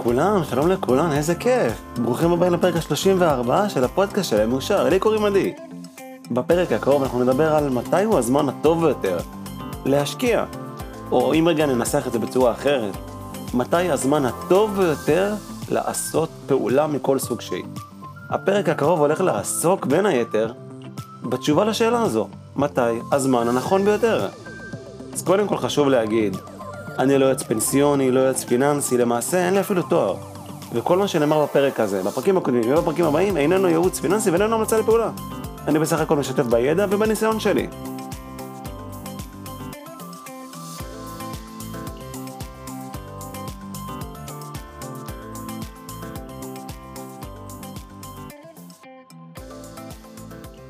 לכולם, שלום לכולם, איזה כיף. ברוכים הבאים לפרק ה-34 של הפודקאסט שלהם מאושר, לי קוראים עדי. בפרק הקרוב אנחנו נדבר על מתי הוא הזמן הטוב ביותר להשקיע. או אם רגע ננסח את זה בצורה אחרת, מתי הזמן הטוב ביותר לעשות פעולה מכל סוג שהיא. הפרק הקרוב הולך לעסוק בין היתר בתשובה לשאלה הזו, מתי הזמן הנכון ביותר. אז קודם כל חשוב להגיד, אני לא יועץ פנסיוני, לא יועץ פיננסי, למעשה אין לי אפילו תואר. וכל מה שנאמר בפרק הזה, בפרקים הקודמים ובפרקים הבאים, איננו ייעוץ פיננסי ואיננו המלצה לפעולה. אני בסך הכל משתף בידע ובניסיון שלי.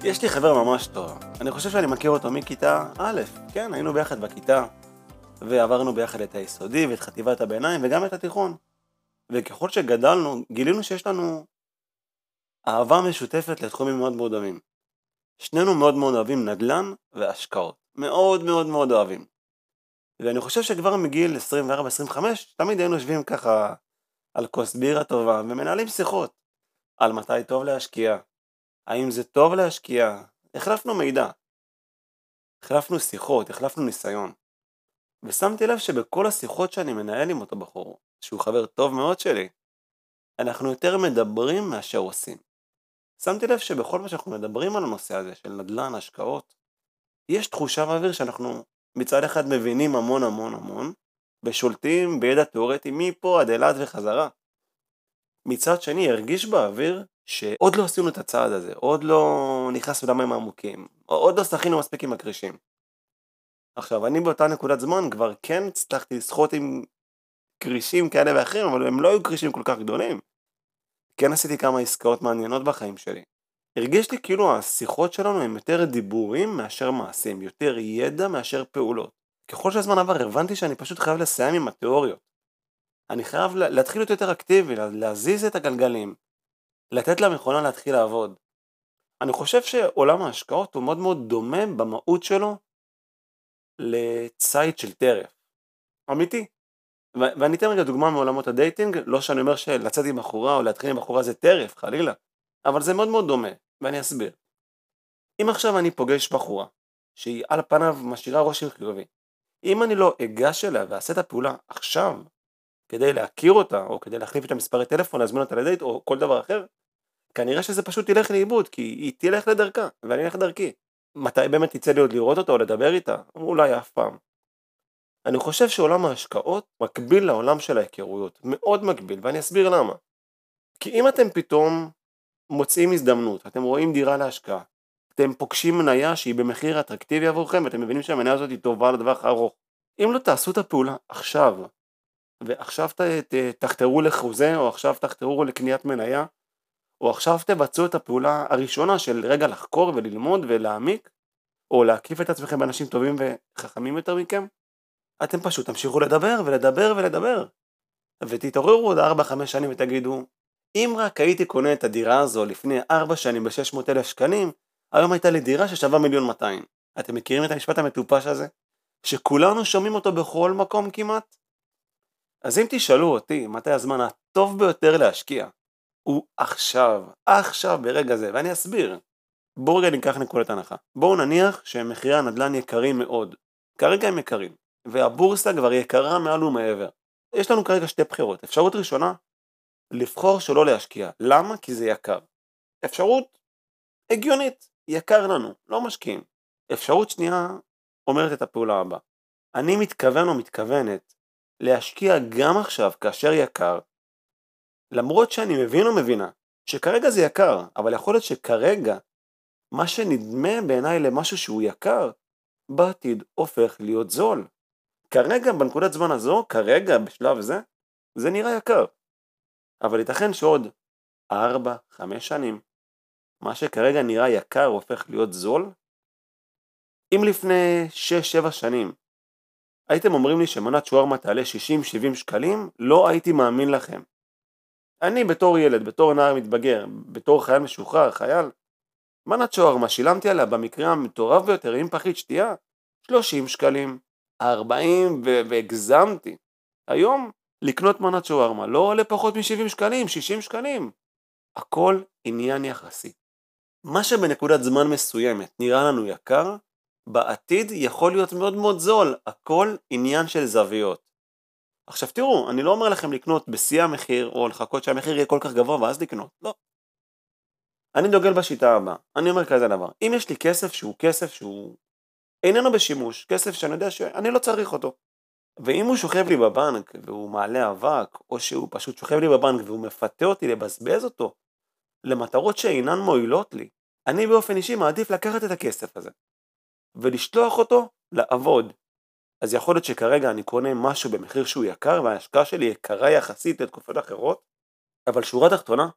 יש לי חבר ממש טוב, אני חושב שאני מכיר אותו מכיתה א', כן, היינו ביחד בכיתה, ועברנו ביחד את היסודי ואת חטיבת הביניים וגם את התיכון. וככל שגדלנו, גילינו שיש לנו אהבה משותפת לתחומים מאוד מאוד דומים. שנינו מאוד מאוד אוהבים נדל"ן והשקעות. מאוד מאוד מאוד אוהבים. ואני חושב שכבר מגיל 24-25, תמיד היינו יושבים ככה על כוס בירה טובה ומנהלים שיחות על מתי טוב להשקיע, האם זה טוב להשקיע, החלפנו מידע, החלפנו שיחות, החלפנו ניסיון. ושמתי לב שבכל השיחות שאני מנהל עם אותו בחור, שהוא חבר טוב מאוד שלי, אנחנו יותר מדברים מאשר עושים. שמתי לב שבכל מה שאנחנו מדברים על הנושא הזה של נדל"ן, השקעות, יש תחושה באוויר שאנחנו מצד אחד מבינים המון המון המון, ושולטים בידע תיאורטי מפה עד אילת וחזרה. מצד שני הרגיש באוויר שעוד לא עשינו את הצעד הזה, עוד לא נכנסנו למים העמוקים, עוד לא שחינו מספיק עם הכרישים. עכשיו, אני באותה נקודת זמן כבר כן הצלחתי לשחות עם כרישים כאלה ואחרים, אבל הם לא היו כרישים כל כך גדולים. כן עשיתי כמה עסקאות מעניינות בחיים שלי. הרגיש לי כאילו השיחות שלנו הם יותר דיבורים מאשר מעשים, יותר ידע מאשר פעולות. ככל שהזמן עבר הבנתי שאני פשוט חייב לסיים עם התיאוריות. אני חייב להתחיל להיות יותר אקטיבי, להזיז את הגלגלים, לתת למכונה להתחיל לעבוד. אני חושב שעולם ההשקעות הוא מאוד מאוד דומה במהות שלו לציד של טרף. אמיתי. ו- ואני אתן רגע דוגמה מעולמות ה dating, לא שאני אומר שלצאת עם בחורה או להתחיל עם בחורה זה טרף, חלילה, אבל זה מאוד מאוד דומה, ואני אסביר. אם עכשיו אני פוגש בחורה, שהיא על פניו משאירה רושם חיובי, אם אני לא אגש אליה ואעשה את הפעולה עכשיו, כדי להכיר אותה, או כדי להחליף את המספרי טלפון, להזמין אותה לדייט, או כל דבר אחר, כנראה שזה פשוט ילך לאיבוד, כי היא תלך לדרכה, ואני אלך לדרכי. מתי באמת יצא לי עוד לראות אותה או לדבר איתה? אולי אף פעם. אני חושב שעולם ההשקעות מקביל לעולם של ההיכרויות, מאוד מקביל, ואני אסביר למה. כי אם אתם פתאום מוצאים הזדמנות, אתם רואים דירה להשקעה, אתם פוגשים מניה שהיא במחיר אטרקטיבי עבורכם, ואתם מבינים שהמניה הזאת היא טובה לטווח ארוך. אם לא תעשו את הפעולה עכשיו, ועכשיו ת, ת, תחתרו לחוזה, או עכשיו תחתרו לקניית מניה, או עכשיו תבצעו את הפעולה הראשונה של רגע לחקור וללמוד ולהעמיק, או להקיף את עצמכם באנשים טובים וחכמים יותר מכם, אתם פשוט תמשיכו לדבר ולדבר ולדבר. ותתעוררו עוד 4-5 שנים ותגידו, אם רק הייתי קונה את הדירה הזו לפני 4 שנים ב-600 אלף שקלים, היום הייתה לי דירה ששווה מיליון 200. אתם מכירים את המשפט המטופש הזה? שכולנו שומעים אותו בכל מקום כמעט? אז אם תשאלו אותי מתי הזמן הטוב ביותר להשקיע, הוא עכשיו, עכשיו ברגע זה, ואני אסביר. בואו רגע ניקח נקודת הנחה. בואו נניח שמחירי הנדל"ן יקרים מאוד. כרגע הם יקרים, והבורסה כבר יקרה מעל ומעבר. יש לנו כרגע שתי בחירות. אפשרות ראשונה, לבחור שלא להשקיע. למה? כי זה יקר. אפשרות הגיונית, יקר לנו, לא משקיעים. אפשרות שנייה אומרת את הפעולה הבאה. אני מתכוון או מתכוונת להשקיע גם עכשיו כאשר יקר, למרות שאני מבין או מבינה שכרגע זה יקר, אבל יכול להיות שכרגע מה שנדמה בעיניי למשהו שהוא יקר, בעתיד הופך להיות זול. כרגע, בנקודת זמן הזו, כרגע, בשלב זה, זה נראה יקר. אבל ייתכן שעוד 4-5 שנים, מה שכרגע נראה יקר הופך להיות זול? אם לפני 6-7 שנים הייתם אומרים לי שמנת שווארמה תעלה 60-70 שקלים, לא הייתי מאמין לכם. אני בתור ילד, בתור נער מתבגר, בתור חייל משוחרר, חייל, מנת שווארמה שילמתי עליה במקרה המטורף ביותר עם פחית שתייה 30 שקלים, 40 והגזמתי. היום לקנות מנת שווארמה לא עולה פחות מ-70 שקלים, 60 שקלים. הכל עניין יחסי. מה שבנקודת זמן מסוימת נראה לנו יקר, בעתיד יכול להיות מאוד מאוד זול, הכל עניין של זוויות. עכשיו תראו, אני לא אומר לכם לקנות בשיא המחיר, או לחכות שהמחיר יהיה כל כך גבוה ואז לקנות, לא. אני דוגל בשיטה הבאה, אני אומר כזה דבר, אם יש לי כסף שהוא כסף שהוא איננו בשימוש, כסף שאני יודע שאני לא צריך אותו, ואם הוא שוכב לי בבנק והוא מעלה אבק, או שהוא פשוט שוכב לי בבנק והוא מפתה אותי לבזבז אותו למטרות שאינן מועילות לי, אני באופן אישי מעדיף לקחת את הכסף הזה ולשלוח אותו לעבוד. אז יכול להיות שכרגע אני קונה משהו במחיר שהוא יקר וההשקעה שלי יקרה יחסית לתקופות אחרות, אבל שורה תחתונה,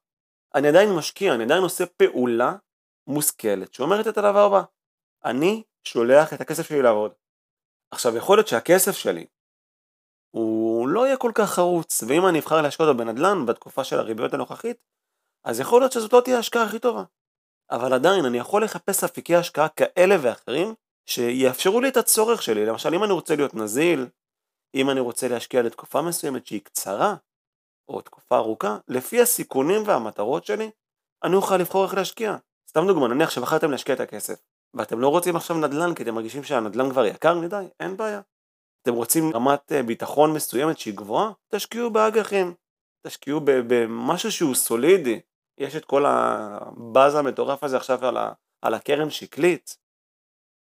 אני עדיין משקיע, אני עדיין עושה פעולה מושכלת שאומרת את הדבר הבא, אני שולח את הכסף שלי לעבוד. עכשיו יכול להיות שהכסף שלי הוא לא יהיה כל כך חרוץ, ואם אני אבחר להשקעות אותו בנדל"ן בתקופה של הריביות הנוכחית, אז יכול להיות שזאת לא תהיה ההשקעה הכי טובה. אבל עדיין אני יכול לחפש אפיקי השקעה כאלה ואחרים שיאפשרו לי את הצורך שלי. למשל אם אני רוצה להיות נזיל, אם אני רוצה להשקיע לתקופה מסוימת שהיא קצרה, או תקופה ארוכה, לפי הסיכונים והמטרות שלי, אני אוכל לבחור איך להשקיע. סתם דוגמא, נניח שבחרתם להשקיע את הכסף, ואתם לא רוצים עכשיו נדל"ן כי אתם מרגישים שהנדל"ן כבר יקר מדי, אין בעיה. אתם רוצים רמת אה, ביטחון מסוימת שהיא גבוהה, תשקיעו באג"חים, תשקיעו במשהו שהוא סולידי. יש את כל הבאז המטורף הזה עכשיו על, ה, על הקרן שקלית.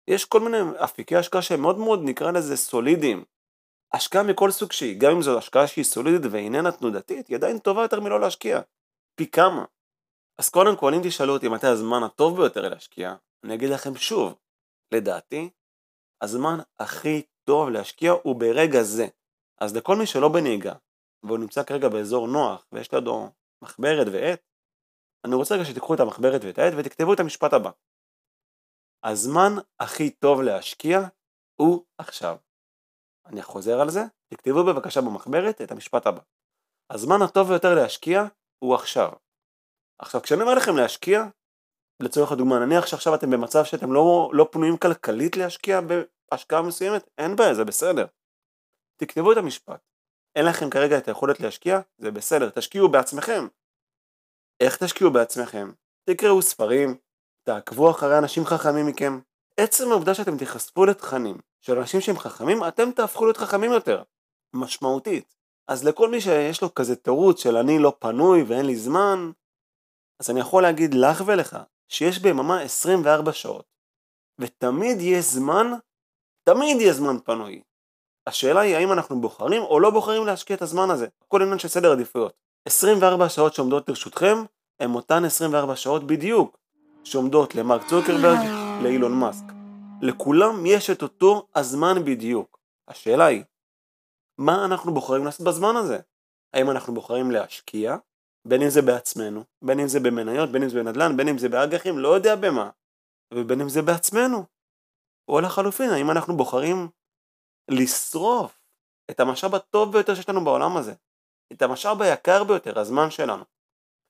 יש כל מיני אפיקי השקעה שהם מאוד מאוד נקרא לזה סולידיים. השקעה מכל סוג שהיא, גם אם זו השקעה שהיא סולידית ואיננה תנודתית, היא עדיין טובה יותר מלא להשקיע. פי כמה. אז קודם כל, אם תשאלו אותי מתי הזמן הטוב ביותר להשקיע, אני אגיד לכם שוב, לדעתי, הזמן הכי טוב להשקיע הוא ברגע זה. אז לכל מי שלא בנהיגה, והוא נמצא כרגע באזור נוח, ויש לידו מחברת ועט, אני רוצה רגע שתיקחו את המחברת ואת העט ותכתבו את המשפט הבא. הזמן הכי טוב להשקיע הוא עכשיו. אני חוזר על זה, תכתבו בבקשה במחברת את המשפט הבא. הזמן הטוב ביותר להשקיע הוא עכשיו. עכשיו כשאני אומר לכם להשקיע, לצורך הדוגמה, נניח שעכשיו אתם במצב שאתם לא, לא פנויים כלכלית להשקיע בהשקעה מסוימת, אין בעיה, זה בסדר. תכתבו את המשפט. אין לכם כרגע את היכולת להשקיע, זה בסדר, תשקיעו בעצמכם. איך תשקיעו בעצמכם? תקראו ספרים, תעקבו אחרי אנשים חכמים מכם. עצם העובדה שאתם תיחשפו לתכנים של אנשים שהם חכמים, אתם תהפכו להיות חכמים יותר. משמעותית. אז לכל מי שיש לו כזה תירוץ של אני לא פנוי ואין לי זמן, אז אני יכול להגיד לך ולך שיש ביממה 24 שעות, ותמיד יש זמן, תמיד יש זמן פנוי. השאלה היא האם אנחנו בוחרים או לא בוחרים להשקיע את הזמן הזה, הכל עניין של סדר עדיפויות. 24 שעות שעומדות לרשותכם הם אותן 24 שעות בדיוק שעומדות למרק צוקרברג, לאילון מאסק. לכולם יש את אותו הזמן בדיוק. השאלה היא, מה אנחנו בוחרים לעשות בזמן הזה? האם אנחנו בוחרים להשקיע, בין אם זה בעצמנו, בין אם זה במניות, בין אם זה בנדל"ן, בין אם זה באג"חים, לא יודע במה, ובין אם זה בעצמנו. או לחלופין, האם אנחנו בוחרים לשרוף את המשאב הטוב ביותר שיש לנו בעולם הזה, את המשאב היקר ביותר, הזמן שלנו.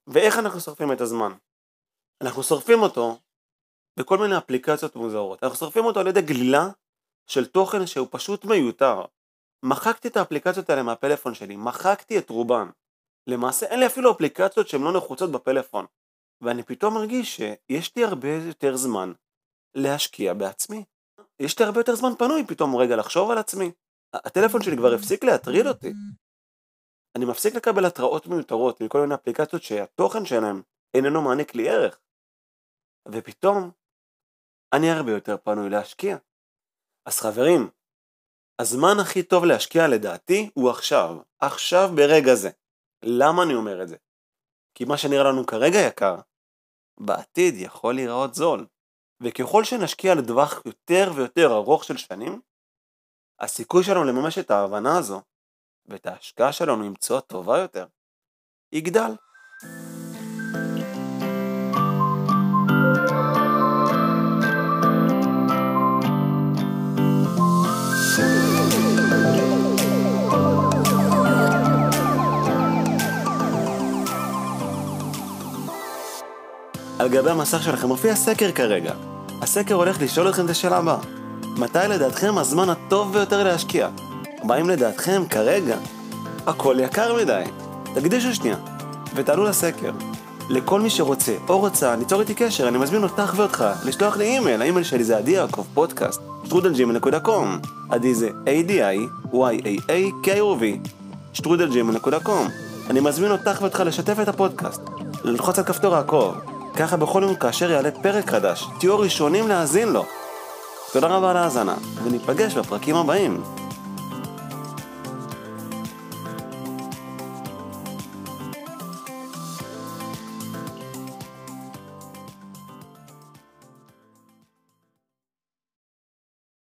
ואיך אנחנו שורפים את הזמן? אנחנו שורפים אותו בכל מיני אפליקציות מוזרות. אנחנו שורפים אותו על ידי גלילה של תוכן שהוא פשוט מיותר. מחקתי את האפליקציות האלה מהפלאפון שלי, מחקתי את רובן. למעשה אין לי אפילו אפליקציות שהן לא נחוצות בפלאפון. ואני פתאום מרגיש שיש לי הרבה יותר זמן להשקיע בעצמי. יש לי הרבה יותר זמן פנוי פתאום רגע לחשוב על עצמי. הטלפון שלי כבר הפסיק להטריד אותי. אני מפסיק לקבל התראות מיותרות מכל מיני אפליקציות שהתוכן שלהם איננו מעניק לי ערך. ופתאום אני הרבה יותר פנוי להשקיע. אז חברים, הזמן הכי טוב להשקיע לדעתי הוא עכשיו, עכשיו ברגע זה. למה אני אומר את זה? כי מה שנראה לנו כרגע יקר, בעתיד יכול להיראות זול. וככל שנשקיע לטווח יותר ויותר ארוך של שנים, הסיכוי שלנו לממש את ההבנה הזו ואת ההשקעה שלנו למצוא טובה יותר, יגדל. גבי המסך שלכם מופיע סקר כרגע. הסקר הולך לשאול אתכם את השאלה הבאה: מתי לדעתכם הזמן הטוב ביותר להשקיע? מה אם לדעתכם כרגע הכל יקר מדי. תקדישו שנייה, ותעלו לסקר. לכל מי שרוצה או רוצה ליצור איתי קשר, אני מזמין אותך ואותך לשלוח לי אימייל, האימייל שלי זה עדי יעקב פודקאסט, שטרודל gmail.com. עדי זה A-D-I-Y-A-A-K-O-V, שטרודל gmail.com. אני מזמין אותך ואותך לשתף את הפודקאסט, ללחוץ על כפתור העקוב, ככה בכל יום כאשר יעלה פרק חדש, תהיו הראשונים להאזין לו. תודה רבה על ההאזנה, וניפגש בפרקים הבאים.